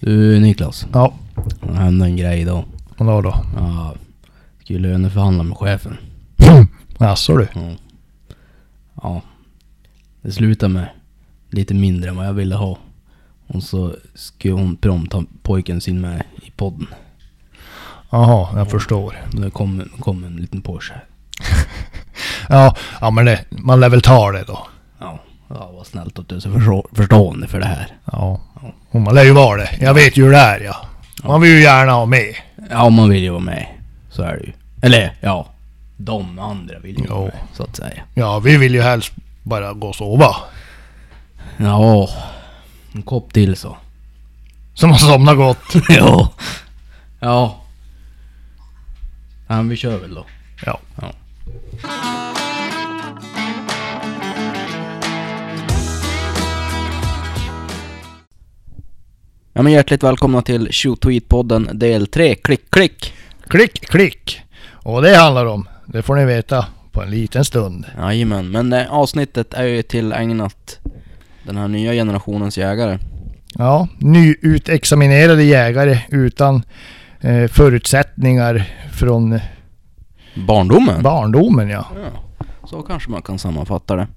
Du Niklas, Ja, det hände en grej idag. vadå då? Ja, skulle löneförhandla med chefen. Jaså du? Ja. ja. Det slutade med lite mindre än vad jag ville ha. Och så skulle hon prompt ha pojken sin med i podden. Jaha, jag förstår. Det kom, kom en liten Porsche. Ja, ja men det, man lär väl ta det då. Ja, ja vad snällt att du är så förstå, förstående för det här. Ja, och man lär ju vara det. Jag vet ju hur det är ja. Man vill ju gärna ha med. Ja, man vill ju vara med. Så är det ju. Eller ja, de andra vill ju vara med, så att säga. Ja, vi vill ju helst bara gå och sova. Ja, en kopp till så. Så man somnar gott. ja. Ja. Ja, men vi kör väl då. Ja. Ja. Ja men hjärtligt välkomna till Shoot Tweet-podden del 3, klick klick! Klick, klick. Och det handlar om, det får ni veta på en liten stund. Jajamän, men det avsnittet är ju tillägnat den här nya generationens jägare. Ja, nyutexaminerade jägare utan eh, förutsättningar från Barndomen? barndomen ja. Ja, så kanske man kan sammanfatta det.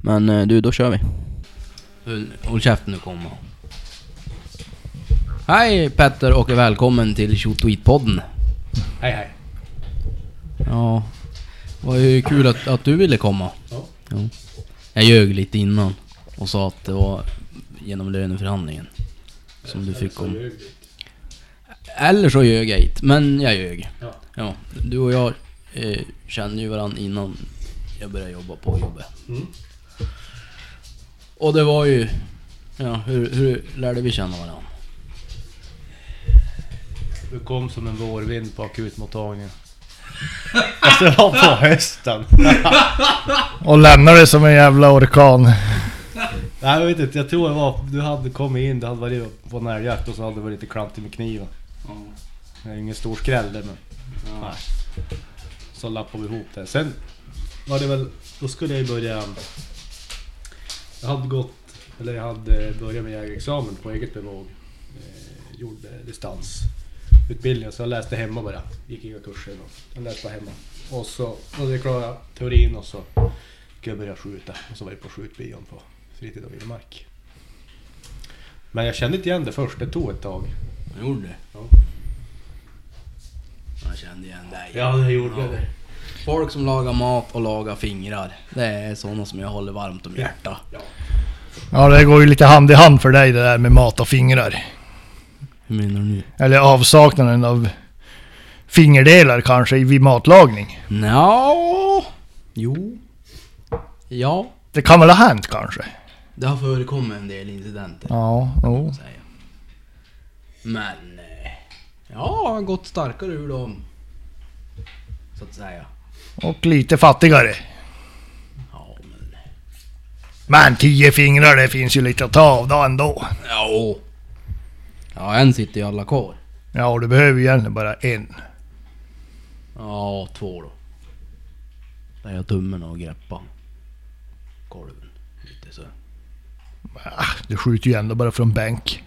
Men eh, du, då kör vi. Håll käften nu komma. Hej Petter och välkommen till Shoot Tweet-podden. Hej hej. Ja, det var ju kul att, att du ville komma. Ja. Jag ljög lite innan och sa att det var genom löneförhandlingen som du fick komma. Eller så ljög jag inte, men jag ljög. Ja. Ja, du och jag eh, kände ju varandra innan jag började jobba på jobbet. Mm. Och det var ju... Ja, hur, hur lärde vi känna varandra? Du kom som en vårvind på akutmottagningen. Fast det var på hösten. Och lämnade som en jävla orkan. Nej jag vet inte, jag tror det var... Du hade kommit in, du hade varit på en älgjakt och så hade det varit lite klantigt med kniven. Det är ingen stor skräll det men... Nej. Så lappade vi ihop det. Sen var det väl... Då skulle jag börja... Jag hade gått... Eller jag hade börjat med jägarexamen på eget bevåg. Eh, gjorde distansutbildning så jag läste hemma bara. Gick inga kurser. då. Jag läste bara hemma. Och så hade jag klarat teorin och så skulle jag börja skjuta. Och så var jag på skjutbion på fritid och vildmark. Men jag kände inte igen det först, det tog ett tag. Jag gjorde det? Ja. Jag kände igen dig. det gjorde Ja. Folk som lagar mat och lagar fingrar. Det är sådana som jag håller varmt om hjärtat. Ja, det går ju lite hand i hand för dig det där med mat och fingrar. Hur menar du nu? Eller avsaknaden av fingerdelar kanske vid matlagning. Nja, jo. Ja, Det kan väl ha hänt kanske? det har förekommit en del incidenter. Ja, jo. Men... eh, Ja, har gått starkare ur dem. Så att säga. Och lite fattigare. Ja, men... Men tio fingrar, det finns ju lite att ta av då ändå. Ja. Ja, en sitter ju alla kvar. Ja, och du behöver ju egentligen bara en. Ja, två då. Där jag tummen och greppa kolven. Lite så. Ah, du skjuter ju ändå bara från bänk.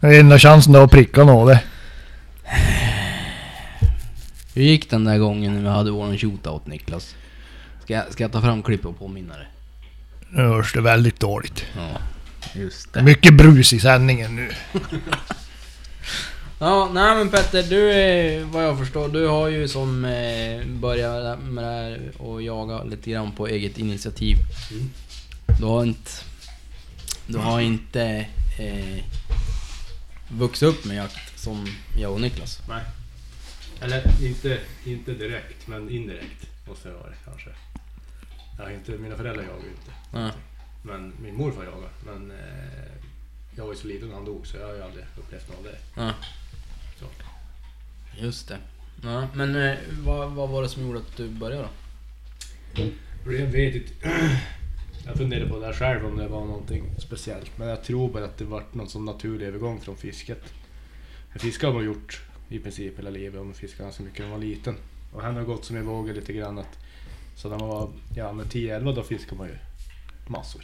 Det är enda chansen då att pricka något. Hur gick den där gången när vi hade våran shootout Niklas? Ska jag, ska jag ta fram klipp och påminna dig? Nu hörs det väldigt dåligt. Ja, just det. Mycket brus i sändningen nu. Ja, nej men Petter, du är, vad jag förstår, du har ju som eh, börjat med det här och jaga lite grann på eget initiativ. Mm. Du har inte... Du har inte eh, vuxit upp med jakt som jag och Niklas. Nej. Eller inte, inte direkt, men indirekt måste det vara det kanske. Jag har inte, mina föräldrar jagar ju inte. Ja. Men min morfar jagar. Men eh, jag var ju så liten när han dog så jag har ju aldrig upplevt något av det. Ja. Så. Just det. Ja, men eh, vad, vad var det som gjorde att du började då? Jag vet inte. Jag funderade på det här själv om det var någonting speciellt. Men jag tror bara att det var någon sån naturlig övergång från fisket. För Fiske har man gjort i princip hela livet och man fiskade ganska mycket när man var liten. Och han har gått som i vågor lite grann att så när man var ja, men 10-11 då fiskade man ju massor.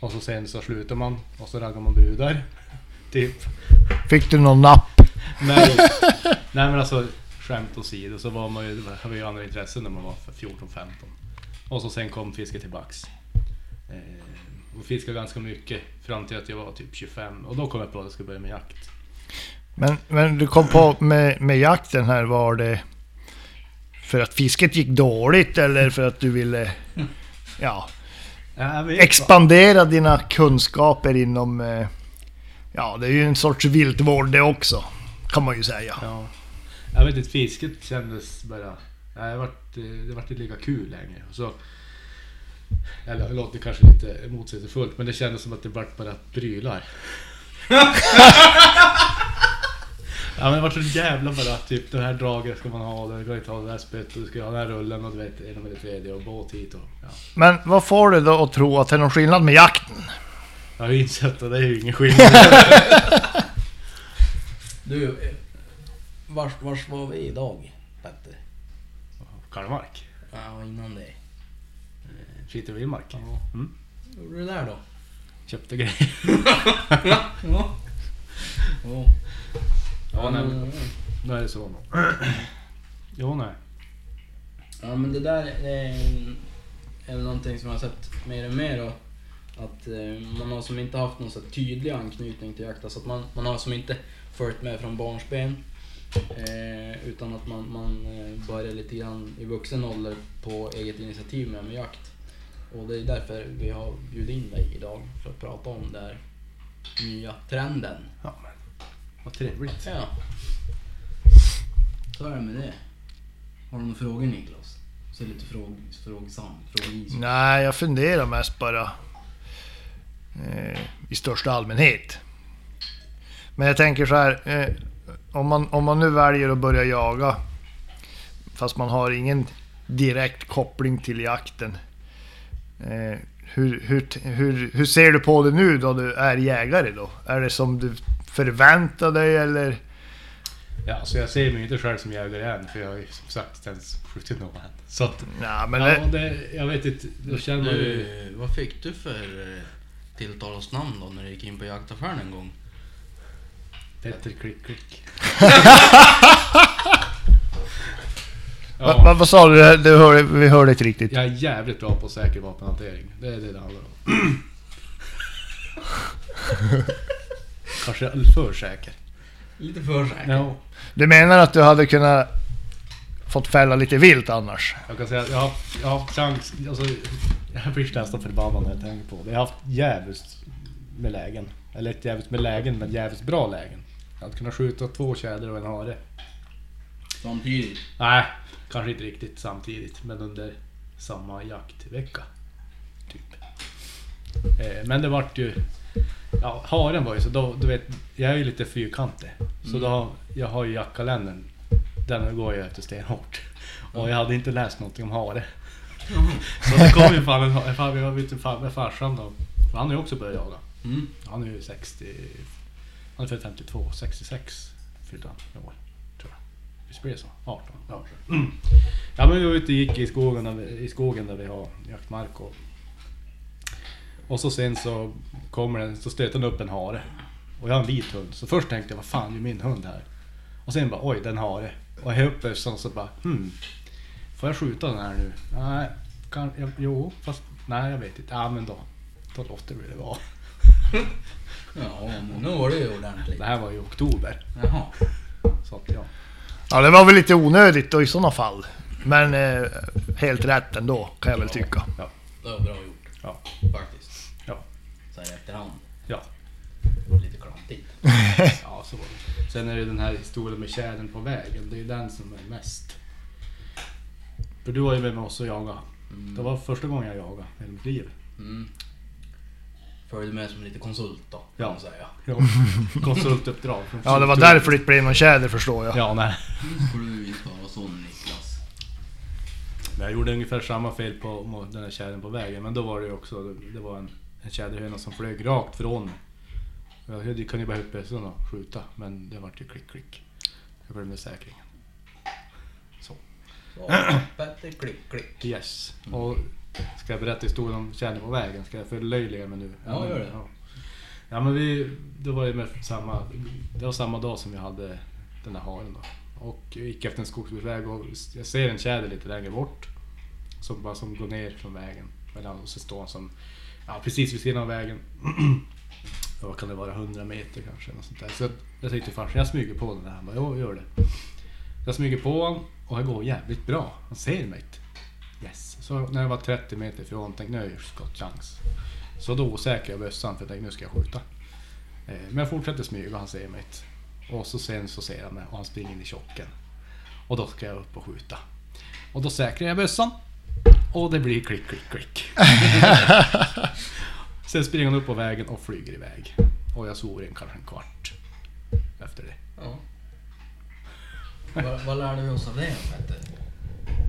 Och så sen så slutar man och så raggar man brudar. typ. Fick du någon napp? Nej, nej men alltså skämt åsido så var man ju, var ju andra intressen när man var 14-15. Och så sen kom fisket tillbaks. Eh, och fiskade ganska mycket fram till att jag var typ 25 och då kom jag på att jag skulle börja med jakt. Men, men du kom på med, med jakten här, var det för att fisket gick dåligt eller för att du ville ja, Ja, expandera dina kunskaper inom... eh, Ja, det är ju en sorts viltvård det också. Kan man ju säga. Ja. Jag vet inte, fisket kändes bara... Det vart, eh, det vart inte lika kul längre. Så, eller det låter kanske lite motsägelsefullt men det kändes som att det vart bara prylar. ja men det vart så jävla bara typ det här draget ska man ha, det ska inte ha det här spettet, du ska ha den här rullen och du vet ena med det tredje och båt hit och ja. Men vad får du då att tro att det är någon skillnad med jakten? Jag har ju insett att det är ju ingen skillnad. Du, eh, vars, vars var vi idag, Petter? Kalmark. Ja, innan det. Skit i vildmark. Ja. Mm. Vad gjorde du där då? Köpte grejer. Ja. ja. Ja, nej, men Mm. är det så. Jo, nej. Ja men det där är, är någonting som jag har sett mer och mer och att eh, man har som inte haft någon så tydlig anknytning till jakt. Alltså att man, man har som inte följt med från barnsben. Eh, utan att man, man eh, börjar lite grann i vuxen ålder på eget initiativ med, med jakt. Och det är därför vi har bjudit in dig idag för att prata om den här nya trenden. Ja, vad trevligt. Ja. Så är det med det. Har du några frågor Niklas? Så lite fråg, frågsam, frågis. Nej, jag funderar mest bara eh, i största allmänhet. Men jag tänker så här, eh, om, man, om man nu väljer att börja jaga fast man har ingen direkt koppling till jakten. Eh, hur, hur, hur, hur ser du på det nu då du är jägare då? Är det som du förväntar dig eller? Ja, så jag ser mig inte själv som jägare än, för jag har ju som sagt inte ens skjutit någon än. Så att, Nej, men ja, det, det, jag vet inte, då känner man ju... Vad fick du för eh, tilltalsnamn då när du gick in på jaktaffären en gång? Petter Klick Klick. vad, ja, vad, vad sa du? du hörde, vi hörde inte riktigt. jag är jävligt bra på säker vapenhantering. Det är det det handlar om. Är för säker. Lite för säker. Ja, Du menar att du hade kunnat fått fälla lite vilt annars? jag kan säga att jag har, jag har haft chans, alltså, jag blir nästan förbannad när jag tänker på det. Jag har haft jävligt med lägen. Eller inte jävligt med lägen, men jävligt bra lägen. Jag hade kunnat skjuta två tjäder och en hare. Samtidigt. Nej, kanske inte riktigt samtidigt, men under samma jaktvecka. Typ. Eh, men det vart ju... Ja, haren var ju så, då, du vet, jag är ju lite fyrkantig. Så då, jag har ju jaktkalendern. Den går jag efter stenhårt. Och jag hade inte läst någonting om hare. Så det kom ju fan en hare, fan, jag vet fan med farsan då. För han har ju också börjat jaga. Mm. Han är ju 60... Han är född 52, 66 fyllde han i år. Tror jag. Visst blir det så? 18? Ja. Mm. ja men vi var ute och gick i skogen, där vi, i skogen där vi har jaktmark och... Och så sen så kommer den, så stöter den upp en hare. Och jag har en vit hund. Så först tänkte jag, vad fan är min hund här? Och sen bara, oj, den hare. Och jag upp så, så bara, hmm. Får jag skjuta den här nu? Nej, kan, jag, jo, fast nej jag vet inte. Ja men då, då låter vi det vara. Ja, men nu var det ju ordentligt. Det här var i oktober. Jaha. Så att ja. Ja, det var väl lite onödigt då i sådana fall. Men eh, helt rätt ändå, kan jag väl tycka. Ja. Det var bra gjort. Ja. Faktiskt. Ja. Så här i efterhand. Ja. Lite klantigt. Ja, så var det. Sen är det den här historien med tjädern på vägen. Det är ju den som är mest... För du var ju med med oss och jagade. Det var första gången jag jagade i hela mitt liv. Mm. Följde med som lite konsult då, kan Ja. man säga. Ja. Konsultuppdrag. Ja, det var därför det inte blev någon tjäder förstår jag. Ja, nej. Du inte vara sån Niklas. Jag gjorde ungefär samma fel på på den här tjädern på vägen. Men då var det ju också... Det var en, en tjäderhöna som flög rakt från. Jag kunde ju bara upp bössan och skjuta. Men det vart ju klick klick. Jag glömde säkringen. Så. Så, Petter klick klick. Yes. Och ska jag berätta historien om tjädern på vägen? Ska jag förlöjliga mig nu? Ja, gör det. Ja men vi, det var ju med samma, det var samma dag som jag hade den där haren då. Och jag gick efter en skogsbilväg och jag ser en tjäder lite längre bort. Som bara som går ner från vägen. Och så står han som, ja precis vid sidan av vägen. Vad kan det vara, 100 meter kanske? Något sånt där. Så jag, jag tänkte farsan, jag smyger på den där. Han bara, gör det. Jag smyger på honom och det går jävligt bra. Han ser mig inte. Yes. Så när jag var 30 meter ifrån tänkte jag, nu är jag skottchans. Så då säkrar jag bössan för jag tänkte nu ska jag skjuta. Eh, men jag fortsätter smyga och han ser mig inte. Och så sen så ser han mig och han springer in i tjocken. Och då ska jag upp och skjuta. Och då säkrar jag bössan. Och det blir klick, klick, klick. sen springer han upp på vägen och flyger iväg. Och jag svor en kanske en kvart efter det. Ja. vad, vad lärde vi oss av det Petter?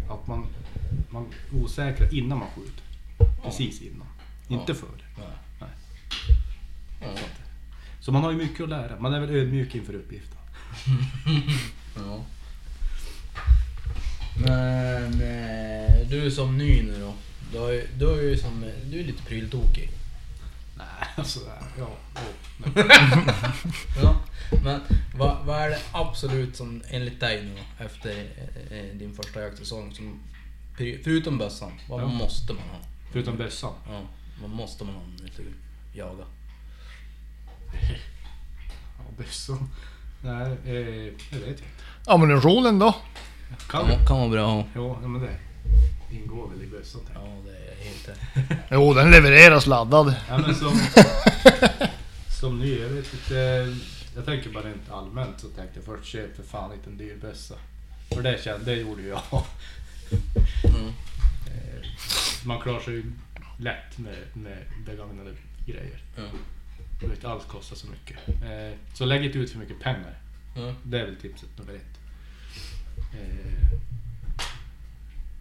Att man, man osäkrar innan man skjuter. Precis innan. Inte Ja. före. Nej. Nej. Ja. Så man har ju mycket att lära. Man är väl ödmjuk inför uppgiften. ja. Men eh, du som ny nu då. Du, har du, har ju som, du är lite pryltokig. Nej, alltså, ja. ja. Ja. Men vad, vad är det absolut som enligt dig nu efter eh, eh, din första jaktsäsong som förutom bössan, vad Ja. måste man ha? Förutom bössan. Ja, vad måste man ha när du jaga? Ja, bössan. Nej, eh, jag vet inte. Ammunitionen då? Kan det? Kan, vara bra ha. Ja, ja, men det ingår väl i bössan. Ja, det är rätt. Jo, den levereras laddad. Ja, men som, som ny, jag vet inte. Jag tänker bara rent allmänt så tänkte jag först köp för fan inte en dyr bössa. För det kände, det gjorde jag. Mm. Eh, Man klarar sig ju lätt med, med begagnade grejer. Ja. Du vet, allt kostar så mycket. Eh, Så lägg inte ut för mycket pengar. Ja. Det är väl tipset nummer ett. Eh,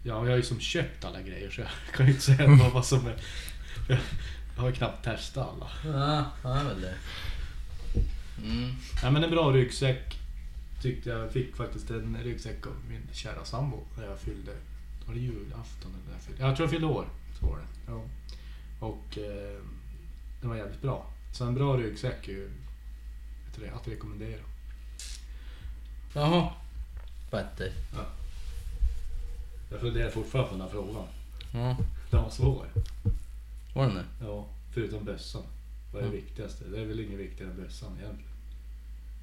Ja, jag har ju som köpt alla grejer så jag kan ju inte säga vad, vad som är... Jag har ju knappt testat alla. Ja, är väl det. Mm. Ja, men en bra ryggsäck tyckte jag. fick faktiskt en ryggsäck av min kära sambo när jag fyllde... Var det julafton eller när jag fyllde? Jag tror jag fyllde år. Så var det. Ja. Och eh, den var jävligt bra. Så en bra ryggsäck är ju att rekommendera. Jaha. Petter. Jag funderar fortfarande på den här frågan. Ja, Den var svår. var den det? Ja, förutom bössan. Vad är det viktigaste? Det är väl inget viktigare än bössan egentligen.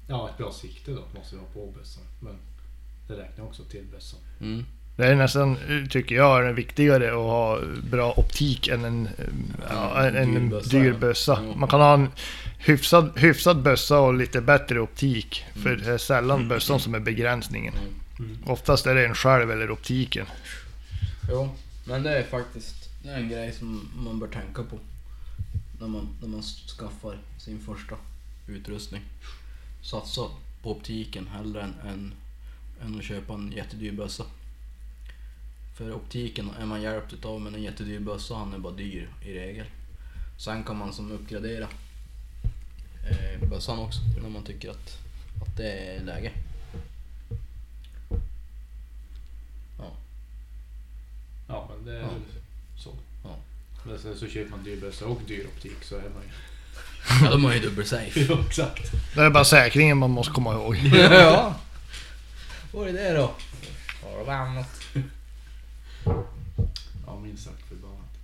Ja, ett bra sikte då måste jag ha på bössan. Men det räknar också till bössan. Mm. Det är nästan, tycker jag, är viktigare att ha bra optik än en, ja, en en, dyr bössa. Man kan ha en hyfsad, hyfsad bössa och lite bättre optik. För det är sällan bössan som är begränsningen. Mm. Oftast är det en själv eller optiken. Jo, men det är faktiskt det är en grej som man bör tänka på. När man, när man skaffar sin första utrustning. Satsa på optiken hellre än, än, än att köpa en jättedyr bössa. För optiken är man hjälpt utav med en jättedyr bössa, han är bara dyr i regel. Sen kan man som uppgradera eh, bössan också när man tycker att, att det är läge. Ja. Ja, men det är Ja. så. Ja. Men sen så köper man dyr bössa och dyr optik så är man ju... Ja, de har ju dubbel safe. Ja, exakt. Det är bara säkringen man måste komma ihåg. ja. Vad är det då? Har du annat? Ja, minst sagt förbannat.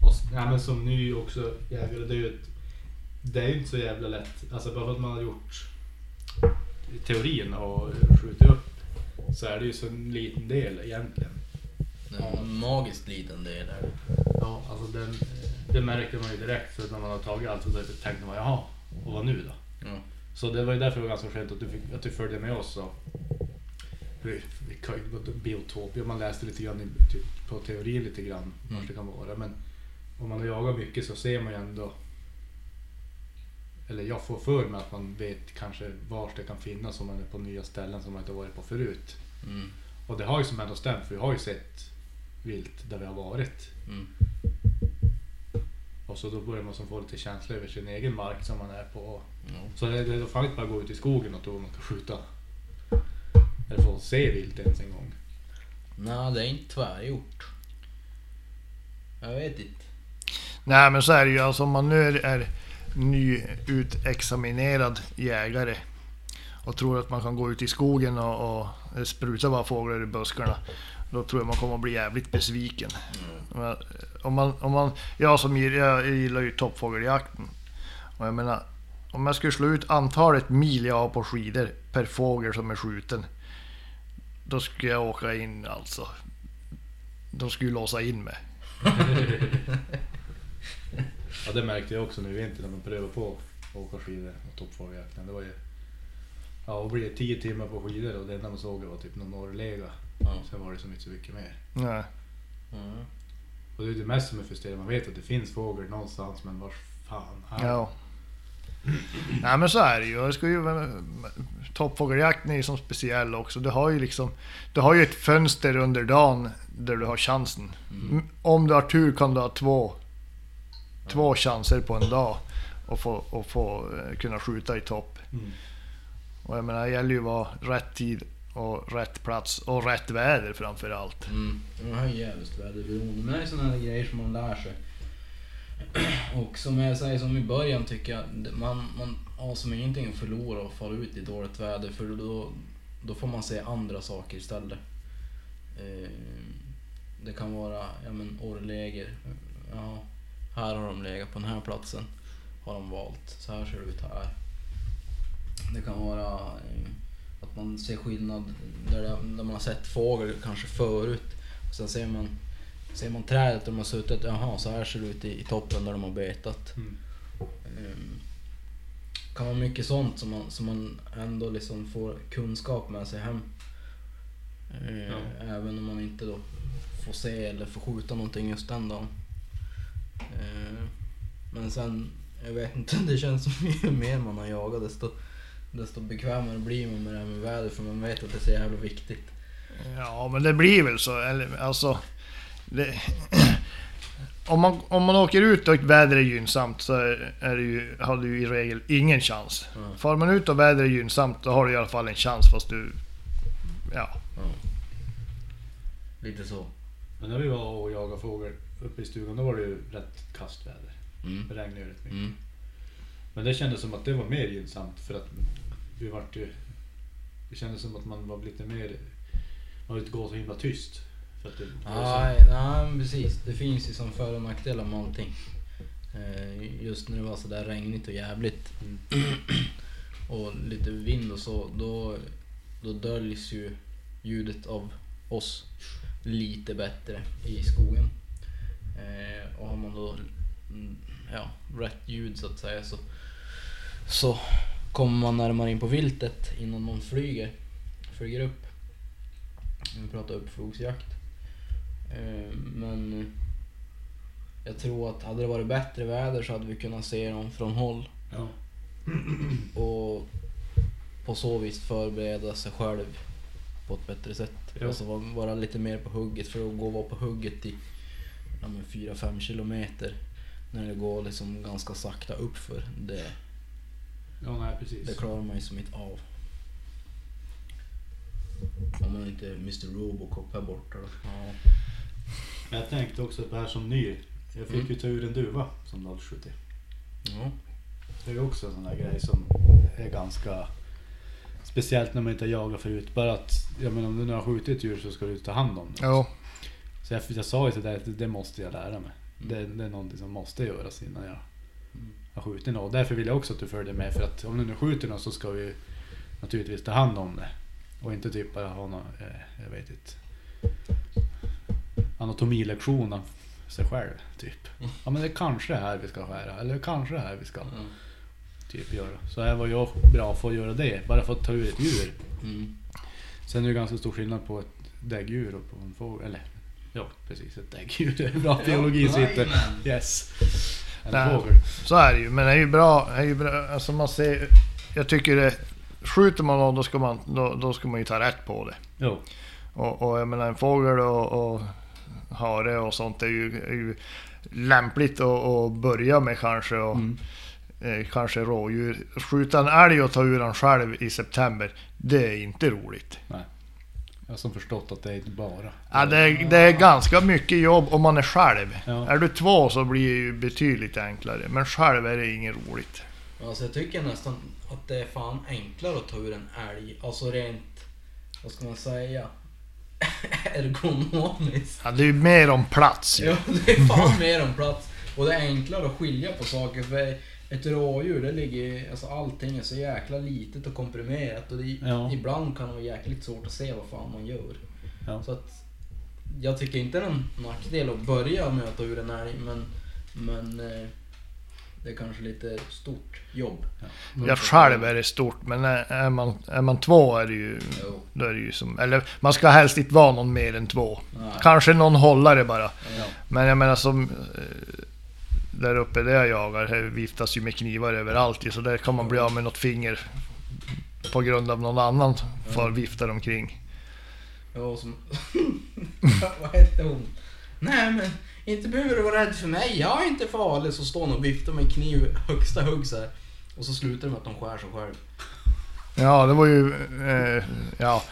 Och ja, men som ny också jägare, det är ju ett, Det är ju inte så jävla lätt. Alltså bara för att man har gjort teorin och skjutit upp så är det ju så en liten del egentligen. Det är en magiskt liten del där. Ja, alltså den, det märker man ju direkt för när man har tagit allt så då tänkte man jaha, och vad nu då? Ja. Så det var ju därför det var ganska skönt att du, fick, att du följde med oss. Och, biotopia, man läste lite grann i, typ, på teori lite grann Mm. vart det kan vara. Men om man har jagat mycket så ser man ju ändå eller jag får för mig att man vet kanske var det kan finnas om man är på nya ställen som man inte varit på förut. Mm. Och det har ju som ändå stämt för vi har ju sett vilt där vi har varit. Mm. Och så då börjar man som få lite känsla över sin egen mark som man är på. Ja. Så det, det är fan inte bara gå ut i skogen och tro att man ska skjuta. Eller få se vilt ens en gång. Nej, det är inte tvärgjort. Jag vet inte. Nej men så är det ju alltså om man nu är, är nyutexaminerad jägare och tror att man kan gå ut i skogen och, och spruta bara fåglar i buskarna. Då tror jag man kommer att bli jävligt besviken. Men Om man, om man, jag som gillar, jag gillar ju toppfågeljakten. Och jag menar, om jag skulle slå ut antalet mil jag har på skidor per fågel som är skjuten. Då skulle jag åka in alltså. De skulle låsa in mig. Ja det märkte jag också nu i vinter när man prövade på att åka skidor och toppfågeljakten. Det var ju... Ja, vad blir det? 10 timmar på skidor och det enda man såg var typ någon norrlega. Ja. Sen var det som inte så mycket mer. Nej. Mm. Och det är det mest som är frustrerande. Man vet att det finns fågel någonstans men vars fan är Ja. Nej men så är det ju. Jag ska ju toppfågeljakten är ju som speciell också. Du har ju liksom, du har ju ett fönster under dagen där du har chansen. M- Om du har tur kan du ha två, två chanser på en dag och få, och få eh, kunna skjuta i topp. Mm. Och jag menar, det gäller ju att vara rätt tid och rätt plats och rätt väder framför allt. Mm. Det här är jävligt väderberoende. Men det är sådana här grejer som man lär sig. Och som jag säger som i början tycker jag, man, man har som ingenting att förlora och fara ut i dåligt väder för då, då får man se andra saker istället. Eh, det kan vara, ja men orrläger. Ja, här har de legat på den här platsen. Har de valt. Så här ser det ut här. Det kan vara eh, att man ser skillnad där man har sett fågel kanske förut. Och sen ser man, ser man trädet där de har suttit. Jaha, så här ser det ut i, i toppen där de har betat. Mm. Ehm, kan vara mycket sånt som man, som man ändå liksom får kunskap med sig hem. Ehm, Ja. Även om man inte då får se eller får skjuta någonting just den dagen. Ehm, men sen, jag vet inte, det känns som ju mer man har jagat desto, desto bekvämare blir man med det här med väder för man vet att det är så jävla viktigt. Ja, men det blir väl så. Eller, alltså, det, om, man, om man åker ut och vädret är gynnsamt så är, det ju, har du ju i regel ingen chans. Ja. Far man ut och vädret är gynnsamt då har du i alla fall en chans fast du... Ja. Ja. Lite så. Men när vi var och jagade fågel uppe i stugan då var det ju rätt kastväder. Mm. Det regnade ju rätt mycket. Mm. Men det kändes som att det var mer gynnsamt för att vi vart ju... Det kändes som att man var lite mer... Man vill inte gå så himla tyst. För att det, Nej, nej precis. Det finns ju som för och nackdelar med allting. Eh, Just när det var sådär regnigt och jävligt och lite vind och så, då, då döljs ju ljudet av oss lite bättre i skogen. Eh, och har man då mm, ja, rätt ljud så att säga så, så kommer man närmare in på viltet innan någon flyger, flyger upp. Vi pratar uppflogsjakt. Eh, Men jag tror att hade det varit bättre väder så hade vi kunnat se dem från håll Ja. och på så vis förbereda sig själv på ett bättre sätt. Ja. Alltså vara- vara lite mer på hugget för att gå och vara på hugget i ja, men 4-5 kilometer när det går liksom ganska sakta uppför. Det, ja, nej precis. det klarar man ju som inte av. Om man inte är Mr Robocop här borta då. Ja. Jag tänkte också på det här som ny. Jag fick Mm. ju ta ur en duva som 070. Ja. Det är ju också en sån där grej som är ganska speciellt när man inte har jagat förut. Bara att, jag menar om du nu har skjutit ett djur så ska du ta hand om det. Jo. Så jag, jag sa ju till dig att det måste jag lära mig. Mm. Det, det är någonting som måste göras innan jag Mm. har skjutit något. Därför vill jag också att du följer med. För att om du nu skjuter något så ska vi naturligtvis ta hand om det. Och inte typ bara ha någon, eh, jag vet inte, anatomilektion av sig själv. Typ. Ja men det är kanske är här vi ska skära. Eller kanske är här vi ska Ja. typ göra. Så här var jag bra för att göra det. Bara för att ta ur ett djur. Mm. Sen är det ganska stor skillnad på ett däggdjur och på en fågel. Eller ja, precis ett däggdjur. Det är bra biologi sitter. Yes. En Nej. fågel. Så är det ju. Men det är ju bra. Det är ju bra. Alltså man ser... Jag tycker det... Skjuter man någon då ska man, då, då ska man ju ta rätt på det. Jo. Och, och jag menar en fågel och, och hare och sånt är ju, är ju lämpligt att, att börja med kanske. Och, Mm. eh, kanske rådjur. Skjuta en älg och ta ur den själv i september, det är inte roligt. Nej. Jag har som förstått att det är inte bara. Ja, det, är, det är ganska mycket jobb om man är själv. Ja. Är du två så blir det ju betydligt enklare. Men själv är det inget roligt. Alltså jag tycker nästan att det är fan enklare att ta ur en älg. Alltså rent, vad ska man säga? Ergonomiskt. Ja, det är ju mer om plats ju. Ja, det är fan mer om plats. Och det är enklare att skilja på saker. För ett rådjur, det ligger, alltså allting är så jäkla litet och komprimerat. Och det, Ja. ibland kan det vara jäkligt svårt att se vad fan man gör. Ja. Så att, jag tycker inte det är en nackdel att börja med att ta ur en älg, men, men eh, det är kanske lite stort jobb. Jag själv är det stort, men är man, är man två är det ju... Jo. Då är det ju som, eller man ska helst inte vara någon mer än två. Nej. Kanske någon hållare bara. Ja. Men jag menar som... eh, Där uppe där jag jagar, här viftas ju med knivar överallt så där kan man bli av med något finger. På grund av någon annan får vifta omkring. Ja, som... Vad hette hon? Nej men, inte behöver du vara rädd för mig. Jag är inte farlig. Så står hon och viftar med kniv högsta hugg så här. Och så slutar det med att de skär sig själv. Ja, det var ju... Eh, ja,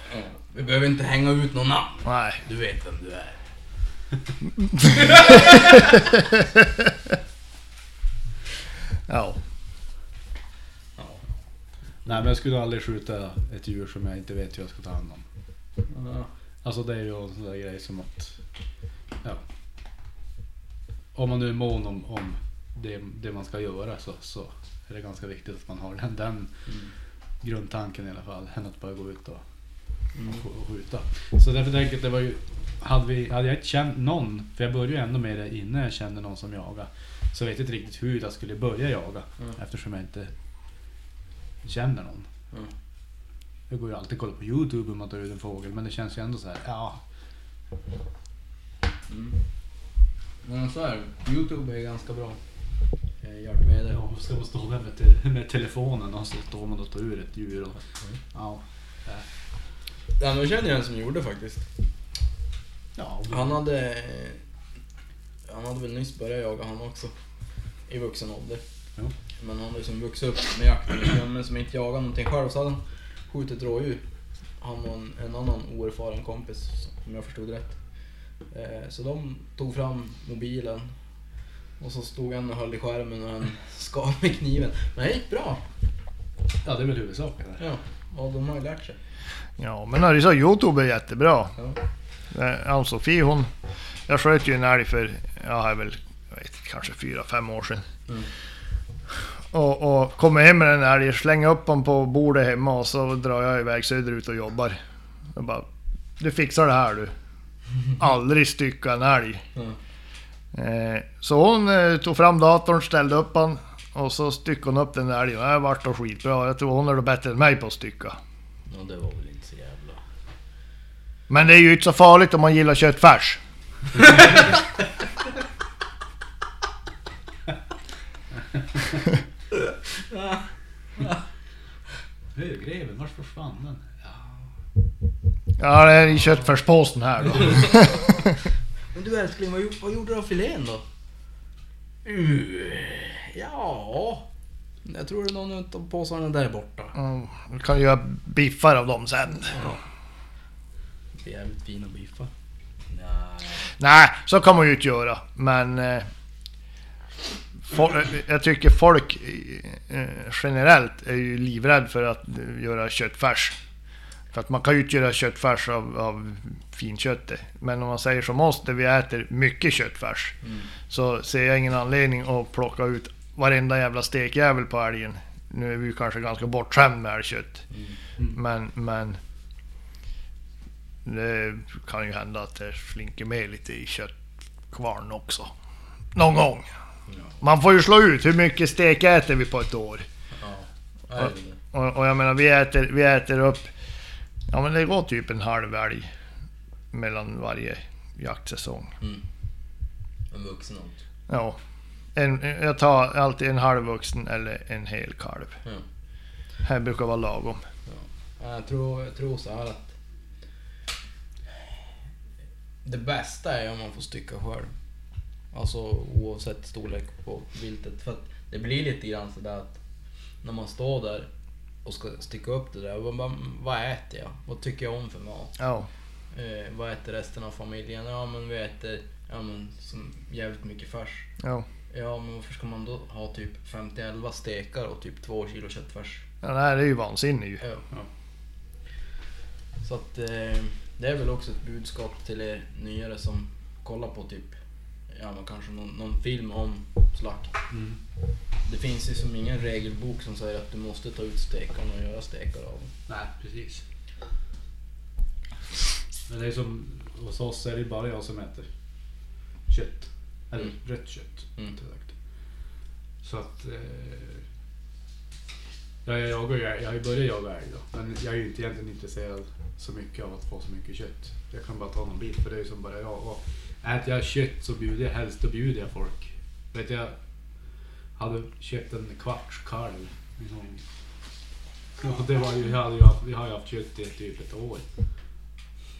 Vi behöver inte hänga ut någon namn. nej. Du vet vem du är. Ja. Ja. Nej men jag skulle aldrig skjuta ett djur som jag inte vet hur jag ska ta hand om. Ja. Alltså det är ju en sån där grej som att... Ja. Om man nu är mån om, om det, det man ska göra så, så är det ganska viktigt att man har den, den Mm. grundtanken i alla fall. Än att bara gå ut och, Mm. och, sk- och skjuta. Så därför tänker jag att det var ju... Hade, vi, hade jag inte känt någon, för jag började ju ändå med det innan jag kände någon som jagade. Så jag vet inte riktigt hur jag skulle börja jaga. Mm. Eftersom jag inte känner någon. Mm. Jag går ju alltid och kollar på Youtube hur man tar ut en fågel men det känns ju ändå så här, ja. Mm. Men så är det. Youtube är ganska bra eh, hjälpmedel. ja ska man stå där med, te- med telefonen och så står man och tar ur ett djur och ja. Ja, men jag känner en som gjorde faktiskt. Ja, Han hade... Han hade väl nyss börjat jaga han också. I vuxen ålder. Ja. Men han hade liksom vuxit upp med jakten men som inte jagade någonting själv. Så hade han skjutit rådjur. Han och en, en annan oerfaren kompis, om jag förstod rätt. Eh, så de tog fram mobilen. Och så stod han och höll i skärmen och han skar med kniven. Men det gick bra. ja, det är väl huvudsaken. Ja, och de har ju lärt sig. Ja, men när det så Youtube är jättebra. Ja. Eh, Ann-Sofie hon... Jag sköt ju en älg för, ja, är väl, jag vet kanske fyra, fem år sedan. Mm. Och, och kommer hem med den älgen, slänger upp den på bordet hemma och så drar jag iväg söderut och jobbar. Jag bara, du fixar det här du. Aldrig stycka en älg. Eh, så hon eh, tog fram datorn, ställde upp den och så styckade hon upp den där älgen. Det vart då skitbra. Jag tror hon är då bättre än mig på att stycka. ja, det var väl inte så jävla... Men det är ju inte så farligt om man gillar köttfärs. Högreven, vart försvann den? Ja. Ja, det är i köttfärspåsen här då. Men du älskling, vad, gjorde- vad gjorde du av filén då? Uh, ja... Jag tror det är någon av påsarna där borta. Mm, vi kan göra biffar av dem sen. Det är jävligt fina biffar. Nej. Nej, så kan man ju inte göra. Men... Eh, fol- jag tycker folk eh, generellt är ju livrädd för att eh, göra köttfärs. För att man kan ju inte göra köttfärs av, av finköttet. Men om man säger som oss, där vi äter mycket köttfärs. Mm. Så ser jag ingen anledning att plocka ut varenda jävla stekjävel på älgen. Nu är vi ju kanske ganska bortskämda med älgkött. Mm. Men, men... Det kan ju hända att det slinker med lite i köttkvarn också. Någon gång. Man får ju slå ut hur mycket stek äter vi på ett år. Ja. Det? Och, och jag menar vi äter, vi äter upp... Ja men det går typ en halv älg mellan varje jaktsäsong. Mm. En vuxen också. Ja. En, jag tar alltid en halvvuxen eller en hel kalv. Ja. Här brukar vara lagom. Ja, Jag tror, jag tror så här att... Det bästa är om man får stycka själv. Alltså oavsett storlek på viltet. För att det blir lite grann sådär att när man står där och ska stycka upp det där. Vad, vad, vad äter jag? Vad tycker jag om för mat? Ja. Eh, vad äter resten av familjen? Ja men vi äter ja, men, som jävligt mycket färs. Ja. Ja men varför ska man då ha typ 50-11 stekar och typ 2 kilo köttfärs? ja, det här är ju vansinnigt ju. Ja. Så att eh, det är väl också ett budskap till er nyare som kollar på typ, ja men kanske någon, någon film om slakt. Mm. Det finns ju som ingen regelbok som säger att du måste ta ut stekarna och göra stekar av dem. Nej, precis. Men det är som hos oss är det bara jag som äter kött. Eller Mm. rött kött. Mm. Så att... Eh, ja, jag, jagar, ju- jag har ju börjat jaga älg då. Men jag är ju inte egentligen intresserad så mycket av att få så mycket kött. Jag kan bara ta någon bit för det är ju som bara jag. Och äter jag kött så bjuder jag helst, då bjuder jag folk. Vet jag hade köpt en kvarts kalv gång. Ja, det var ju, jag hade ju haft, vi har ju haft kött i typ ett år.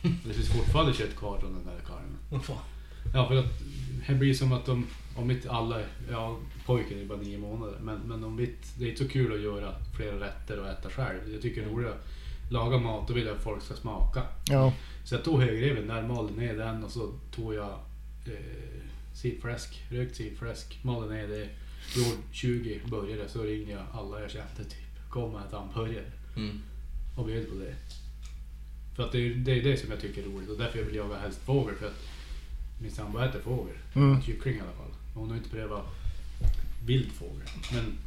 Det finns fortfarande kött kvar från den där kalven. Ja, för att det blir som att de, om inte alla, ja pojken är bara nio månader, men, men om inte, det är inte så kul att göra flera rätter och äta själv. Jag tycker det är roligare laga mat och vill jag att folk ska smaka. Ja. Så jag tog högreven där, malde ner den och så tog jag eh, silfläsk, rökt silfläsk, malde ner det. Gjorde 20 burgare så ringde jag alla jag kände typ. Kom och ät hamburgare. Mm. Och bjöd på det. För att det är det, är det som jag tycker är roligt och därför jag vill jaga helst fågel för att min sambo äter fågel. Mm. Kyckling i alla fall. Hon har inte prövat vild fågel. Men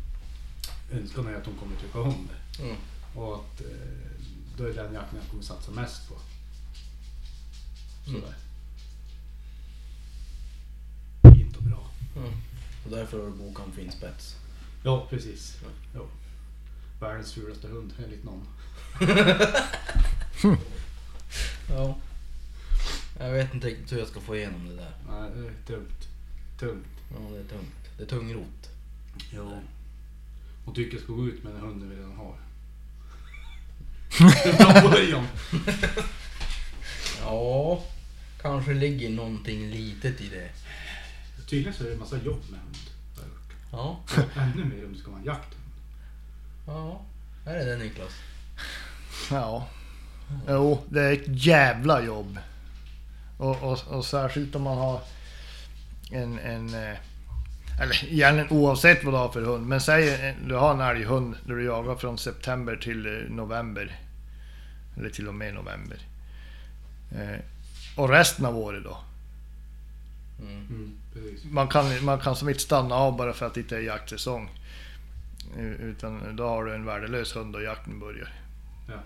önskan är att hon kommer tycka om det. Mm. Och att eh, då är den jakten jag kommer satsa mest på. Mm. Sådär. Fint och bra. Mm. Och därför har du bokat om finspets. Ja, precis. Ja. Världens fulaste hund enligt någon. Ja. Jag vet inte riktigt hur jag ska få igenom det där. Nej, det är tungt. Tungt. Ja, det är tungt. Det är tungrot. Jo. Hon tycker jag ska gå ut med den hunden vi redan har. Det är bra början. Ja, kanske ligger någonting litet i det. Tydligen så är det en massa jobb med hund. har jag hört. Ja, Och Ännu mer om det ska vara en jakthund. ja. Här är det Niklas. Ja. Jo, det är ett jävla jobb. Och, och, och särskilt om man har en, en eh, eller egentligen oavsett vad du har för hund. Men säg du har en älghund där du jagar från september till eh, november. Eller till och med november. Eh, och resten av året då. Mm. Mm. Man kan, man kan som inte stanna av bara för att det inte är jaktsäsong. Utan då har du en värdelös hund och jakten börjar. Ja.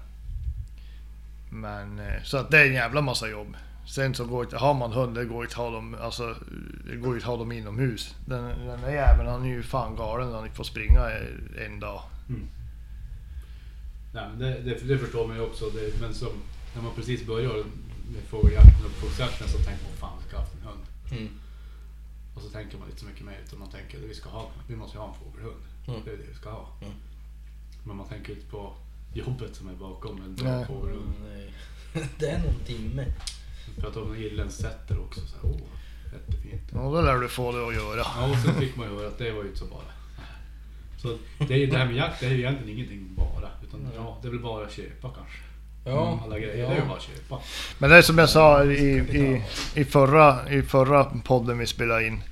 Men eh, så att det är en jävla massa jobb. Sen så går inte, har man hund, det går inte att ha dem, alltså, det går inte att ha dem inomhus. Den, den där jäveln han är ju fan galen när han inte får springa en dag. Nej, men det, det, det förstår man ju också. Det, men som, när man precis börjar med fågeljakten och fågeljakten så tänker man fan vi ska ha haft en hund. Mm. Och så tänker man inte så mycket mer utan man tänker att vi ska ha, vi måste ha en fågelhund. Mm. Det är det vi ska ha. Mm. Men man tänker inte på jobbet som är bakom en Nej. bra fågelhund. Nej. Det är någon timme. Vi pratade om irländsätter också. Så här, åh, jättefint. Och då lär du få det att göra. Ja, och sen fick man ju höra att det var ju inte så bara. Så det, är, ju- det här med jakt det är ju egentligen ingenting bara. Utan ja, det är väl bara att köpa kanske. Ja. Alla grejer, det är ju bara att köpa. Men det är som jag sa i, i, i, förra, i förra podden vi spelade in.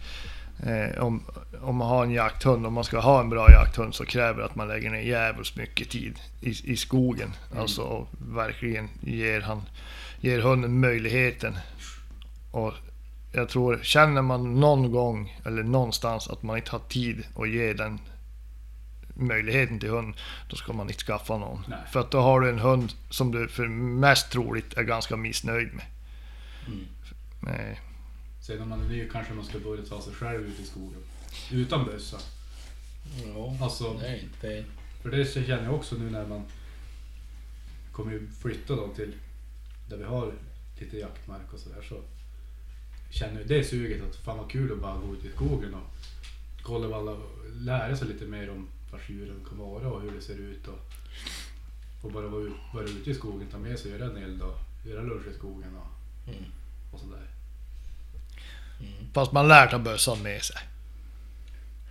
Eh, om, om man har en jakthund, om man ska ha en bra jakthund så kräver det att man lägger ner jävligt mycket tid i, i skogen. Alltså och verkligen ger, han, ger hunden möjligheten. Och jag tror, känner man någon gång eller någonstans att man inte har tid att ge den möjligheten till hund, då ska man inte skaffa någon. Nej. För att då har du en hund som du för mest troligt är ganska missnöjd med. Mm. Nej. Sen om man är ny kanske man ska börja ta sig själv ut i skogen. Utan bössa. Ja, Alltså, det är inte för det känner jag också nu när man kommer ju flytta då till där vi har lite jaktmark och sådär så känner ju det suget att fan vad kul att bara gå ut i skogen och kolla vad alla, lära sig lite mer om vars djuren kan vara och hur det ser ut och, och bara vara, ut, vara ute i skogen, ta med sig, göra en eld och göra lunch i skogen och, Mm. och sådär. Mm. Fast man lär ta bössan med sig.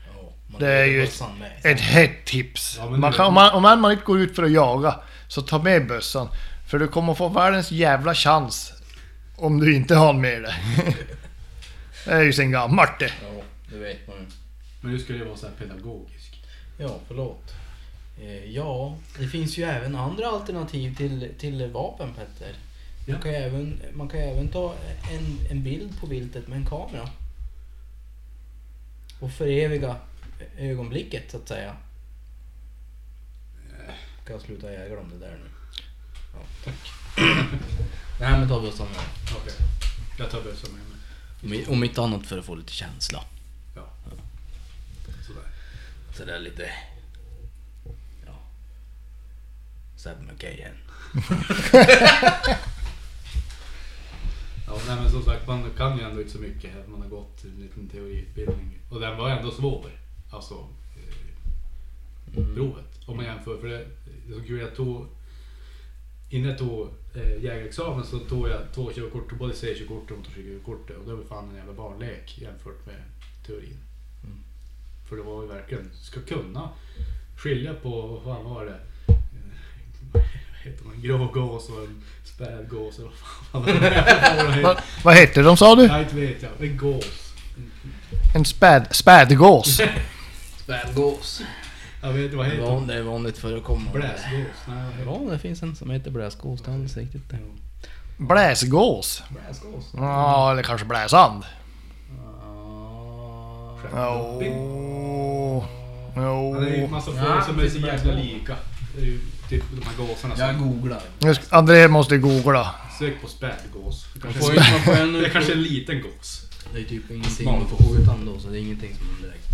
Ja, man Det är ju sig. Ett hett tips. Ja, man kan, om, man, om man inte går ut för att jaga, så ta med bössan. För du kommer få världens jävla chans Om du inte har med det. Det är ju sen gammalt det. Ja, det vet man ju. Men nu ska det vara så här pedagogisk. Ja, förlåt. Eh, ja, det finns ju även andra alternativ till, till vapen Petter. Man, Ja. kan ju även, man kan även ta en, en bild på viltet med en kamera. Och föreviga ögonblicket så att säga. Ska jag sluta jäga om det där nu? Ja, tack. Nej men ta bössan med. Okej. Jag tar bössan med mig. Om, om inte annat för att få lite känsla. Sådär. Lite... Ja. Seb McKayen. Ja, nej, men som sagt, man kan ju ändå inte så mycket. Man har gått en liten teoriutbildning. Och den var ändå svår. Alltså, eh, provet. Om man jämför. För det, det är så kul, jag tog... Innan jag tog eh, jägarexamen så tog jag två körkort, både C-körkort och motorcykelkortet. Och det var fan en jävla barnlek jämfört med teorin. För det var ju verkligen, ska kunna skilja på, vad fan var det? Eh, Vad heter man? Grå gås och en späd gås. eller vad fan det vad hette de sa du? Nej, inte vet jag. En gås. En späd, spädgås? Spädgås. Jag vet inte vad Det är heter van- det är vanligt förekommande. Bläsgås? Nej, vad heter Ja, det finns en som heter bläsgås. Det är alldeles riktigt det. Bläsgås? Bläsgås? Ja, eller kanske bläsand? Ja. Jo. Ja, det är ju Jo. massa Ja, fåglar som är så jävla lika. Det är ju typ de här gåsarna Jag googlar. André måste googla. Sök på spädgås. Det Man kanske, får ju, man får det är kanske en liten gås. det är typ ingenting man får skjuta ändå, så det är ingenting som är direkt...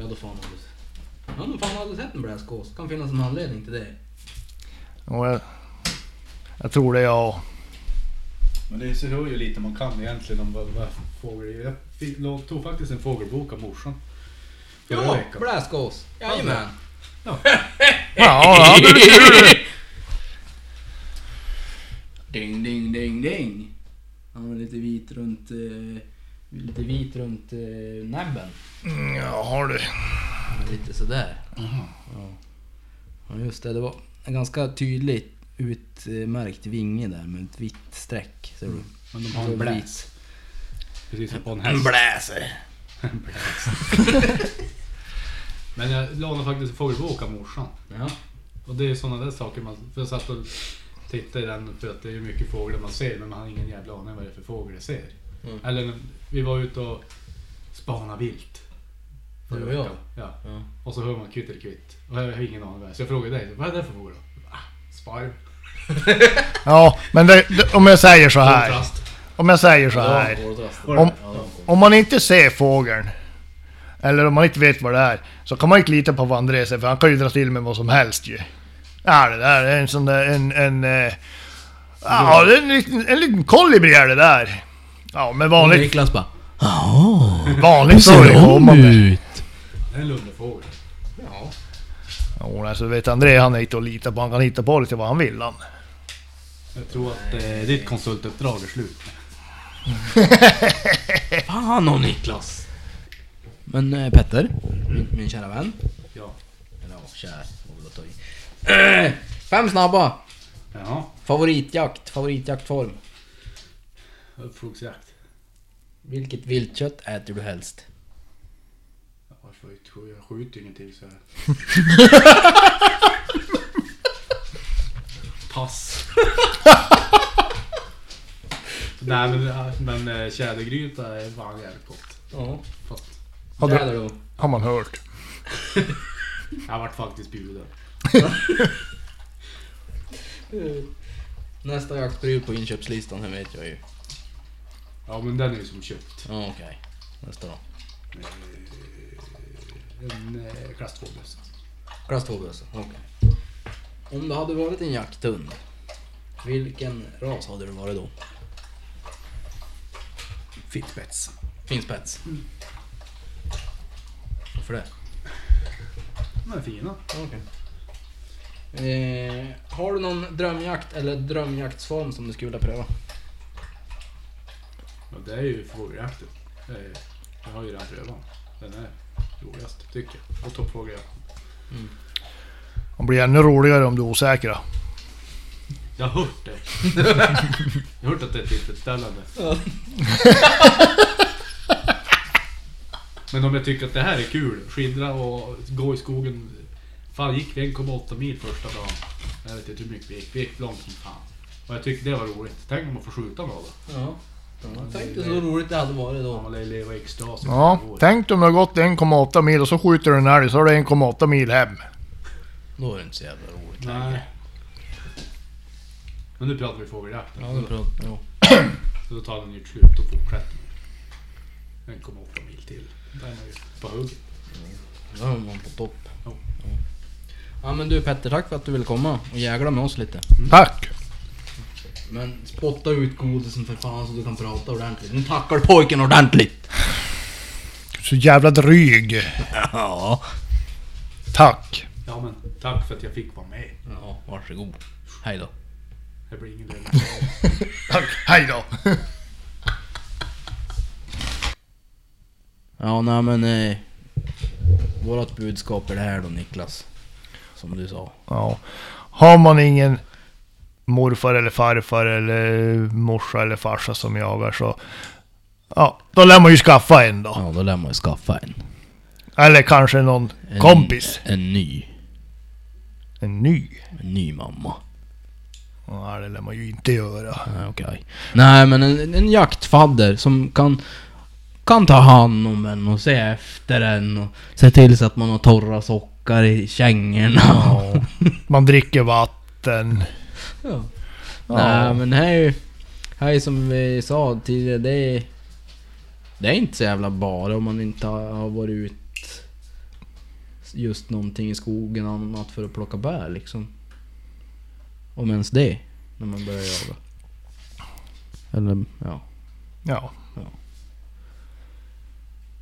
Ja, då fan har du... Ja, då fan har du sett en bläsgås. kan finnas en anledning till det. Och jag, jag tror det är jag. Men det ser ju lite man kan egentligen om vad, vad fågel är. Lo- tog faktiskt en fågelbok av morsan. Veckan. bläsgås. Jajamän. Ja, ja, hade du tur. Ding, ding, ding, ding. Han var lite vit runt... Eh, lite vit runt eh, näbben. Mm, Ja, har du. Lite sådär. Ja. ja, just det. Det var en ganska tydligt utmärkt vinge där med ett vitt streck. Ser du? Men de har en bläs. Precis som på en En häst. bläser. Men jag lånade faktiskt en fågelbok av morsan. Ja. Och det är sådana där saker man... För jag satt och tittade i den för att det är mycket fåglar man ser men man har ingen jävla aning vad det är för fågel jag ser. Mm. Eller vi var ute och spanade vilt. Det var jag. Ja. Ja. Och så hör man kvitterkvitt. Och jag har ingen aning vad det är. Så jag frågade dig, vad är det för fågel då? Ah, sparv. Ja, men det, det, om jag säger så här. Om jag säger så Ja, här. Om- Ja. Om man inte ser fågeln, eller om man inte vet vad det är, så kan man inte lita på vad André säger, för han kan ju dra till med vad som helst ju. Ja, det där är en sån där, en... en eh, ja, det är en liten, en liten kolibri är det där. Ja, med Och vanligt, Niklas bara Jaha, vanligt förekommande. ut? Det är en lundefågel. Ja. Jo, alltså vet André, han är inte att lita på. Han kan hitta på lite vad han vill han. Jag tror att eh, ditt konsultuppdrag är slut. Fan och Niklas. Men eh, Petter, min, min kära vän. Ja. Eller ja, kär, var väl ta i. Eh, Fem snabba. Jaha. Favoritjakt, favoritjaktform. Uppfågelsjakt. Vilket viltkött äter du helst? Ja? Jag skjuter ju ingenting så här. Pass. Nej men, men äh, tjädergryta är fan jävligt gott. Ja. Fast Har, du, då? har man hört. jag vart faktiskt bjuden. Nästa jaktpryl på inköpslistan, här vet jag ju. Ja men den är ju som köpt. Ja, okej. Nästa då. En eh, klass 2 bössa. Klass 2 bössa, okej. Om du hade varit en jakthund, vilken ras hade du varit då? Fittspets. Finspets? Varför det? De är fina. Okej. Eh, har du någon drömjakt eller drömjaktsform som du skulle vilja pröva? Ja, det är ju fågeljakten. Eh, Jag har ju redan prövat den. Den är roligast tycker jag. Och toppfågeljakt. Det blir ännu roligare om du är osäker. Jag har hört det. Jag har hört att det är tillfredsställande. Men om jag tycker att det här är kul, skidra och gå i skogen. Fan gick vi 1,8 mil första dagen. Jag vet inte hur mycket vi gick. Vi gick långt som fan. Och jag tyckte det var roligt. Tänk om man får skjuta med då. Ja. Jag tänkte så roligt det hade varit Då man lär leva i extas. Ja, tänk om du har gått 1,8 mil och så skjuter du en älg så har du 1,8 mil hem. Då är det inte så jävla roligt Nej. Men nu pratar vi fågeljakt. Ja, nu pratar jo. Så då tar den ju ett slut och fortsätter man. 1,8 mil till. Där är man ju på hugget. Då är man på topp. Ja. Ja men du Petter, tack för att du ville komma och jägla med oss lite. Tack! Men spotta ut godisen för fan så du kan prata ordentligt. Nu tackar pojken ordentligt! Så jävla dryg. Ja. Tack! Ja men tack för att jag fick vara med. Ja, varsågod. Hej då. Det blir ingen. Tack, hej då! Ja, nej men... Eh, vårat budskap är det här då Niklas. Som du sa. Ja. Har man ingen morfar eller farfar eller morsa eller farsa som jagar så... Ja, då lär man ju skaffa en då. Ja, då lär man ju skaffa en. Eller kanske någon en kompis. En ny. En ny. En ny mamma. Ja, det lär man ju inte göra. Nej, okej. Nej, men en, en jaktfadder som kan... Kan ta hand om en och se efter en och se till så att man har torra sockar i kängorna. Ja. Man dricker vatten. Ja. Ja. Nej men här är ju... Här är som vi sa tidigare, det är... Det är inte så jävla bara om man inte har har varit ut just någonting i skogen annat för att plocka bär liksom. Om ens det, när man börjar jaga. Eller ja, Ja.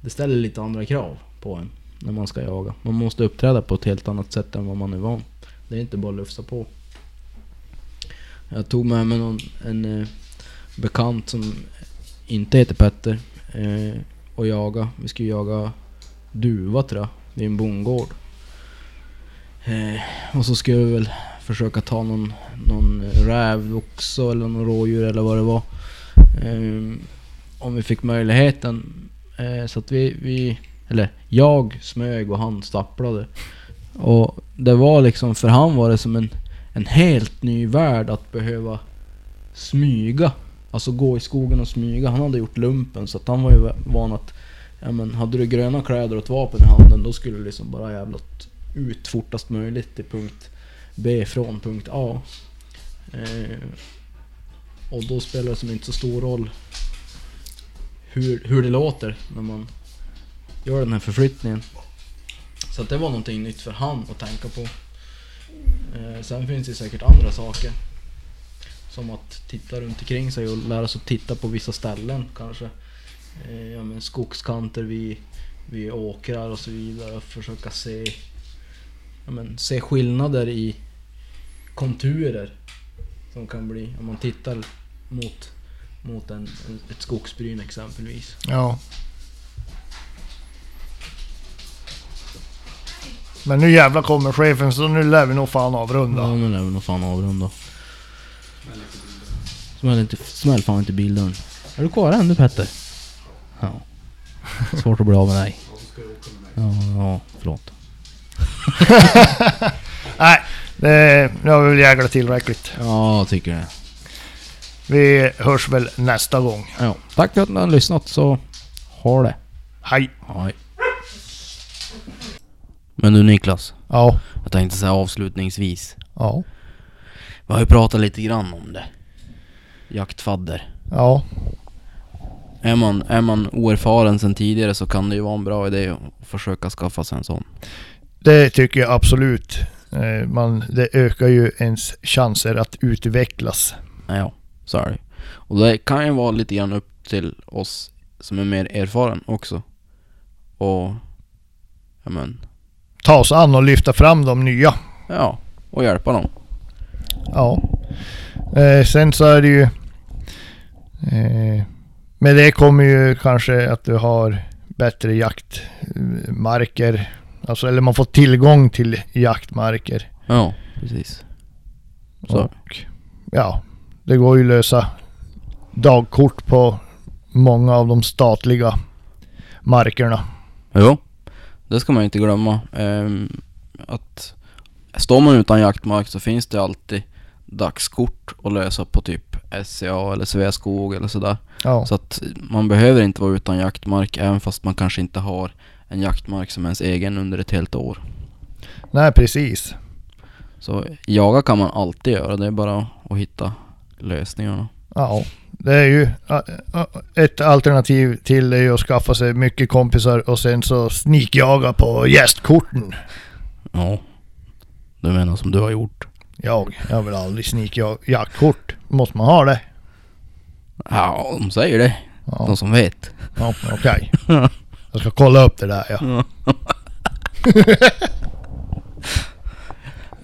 det ställer lite andra krav på en när man ska jaga. Man måste uppträda på ett helt annat sätt än vad man är van. Det är inte bara att lufsa på. Jag tog med mig någon, en eh, bekant som inte heter Petter eh, och jaga. Vi skulle jaga duva tror jag, vid en bondgård. Eh, och så skulle vi väl försöka ta någon, någon räv också eller någon rådjur eller vad det var. Eh, om vi fick möjligheten. Eh, så att vi, vi, eller jag smög och han stapplade. Och det var liksom, för han var det som en, en helt ny värld att behöva smyga. Alltså gå i skogen och smyga. Han hade gjort lumpen så att han var ju van att Ja men hade du gröna kläder och ett vapen i handen då skulle du liksom bara jävla ut fortast möjligt till punkt B från punkt A. Eh, och då spelar det som inte så stor roll hur, hur det låter när man gör den här förflyttningen. Så att det var någonting nytt för han att tänka på. Eh, sen finns det säkert andra saker. Som att titta runt omkring sig och lära sig att titta på vissa ställen kanske. Eh, ja, men skogskanter vid, vid åkrar och så vidare. Och försöka se, ja, men, se skillnader i konturer. Som kan bli, om man tittar mot, mot en, en, ett skogsbryn exempelvis. Ja. Men nu jävlar kommer chefen så nu lär vi nog fan avrunda. Ja, nu lär vi nog fan avrunda. Smäll, inte, smäll fan inte bildörren. Är du kvar än du Petter? Ja. Svårt att bli av med dig. Ja, ja förlåt. Nej, det, nu har vi väl jäglat tillräckligt. Ja, jag tycker det. Vi hörs väl nästa gång. Ja, tack för att ni har lyssnat så ha det. Hej! Hej. Men du Niklas, Ja, jag tänkte säga avslutningsvis. ja, Vi har ju pratat lite grann om det. Jaktfadder. ja. Är man, är man oerfaren sedan tidigare så kan det ju vara en bra idé att försöka skaffa sig en sån. Det tycker jag absolut. Eh, Man, det ökar ju ens chanser att utvecklas. Ja, så är det Och det kan ju vara lite grann upp till oss som är mer erfaren också. Och... Ja men... Ta oss an och lyfta fram de nya. Ja, och hjälpa dem. Ja. Eh, sen så är det ju... Eh, med det kommer ju kanske att du har bättre jaktmarker. Alltså, eller man får tillgång till jaktmarker. Ja, precis. Så. Och ja, det går ju att lösa dagkort på många av de statliga markerna. Jo, det ska man inte glömma. Ehm, att står man utan jaktmark så finns det alltid dagskort att lösa på typ SCA eller Sveaskog eller sådär. Ja, Så att man behöver inte vara utan jaktmark även fast man kanske inte har en jaktmark som ens egen under ett helt år. nej precis. Så jaga kan man alltid göra, det är bara att hitta lösningarna. Ja, det är ju ett alternativ till är ju att skaffa sig mycket kompisar och sen så snikjaga på gästkorten. Ja, du menar som du har gjort? Jag, jag vill aldrig snikjaga jaktkort. Måste man ha det? Ja, de säger det. Ja, De som vet. ja okej. Jag ska kolla upp det där ja.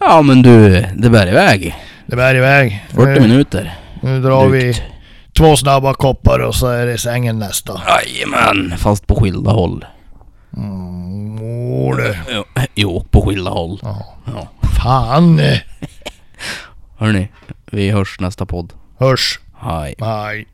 Ja men du, det bär iväg. Det bär iväg. 40 Nu, minuter. nu drar vi Drygt. två snabba koppar och så är det sängen nästa. Jajamän, fast på skilda håll. Mm, åh, du. Jo, Jo, på skilda håll. Ja. Ja. Fan. eh. Hörni, vi hörs nästa podd. Hörs. Hej. Hej.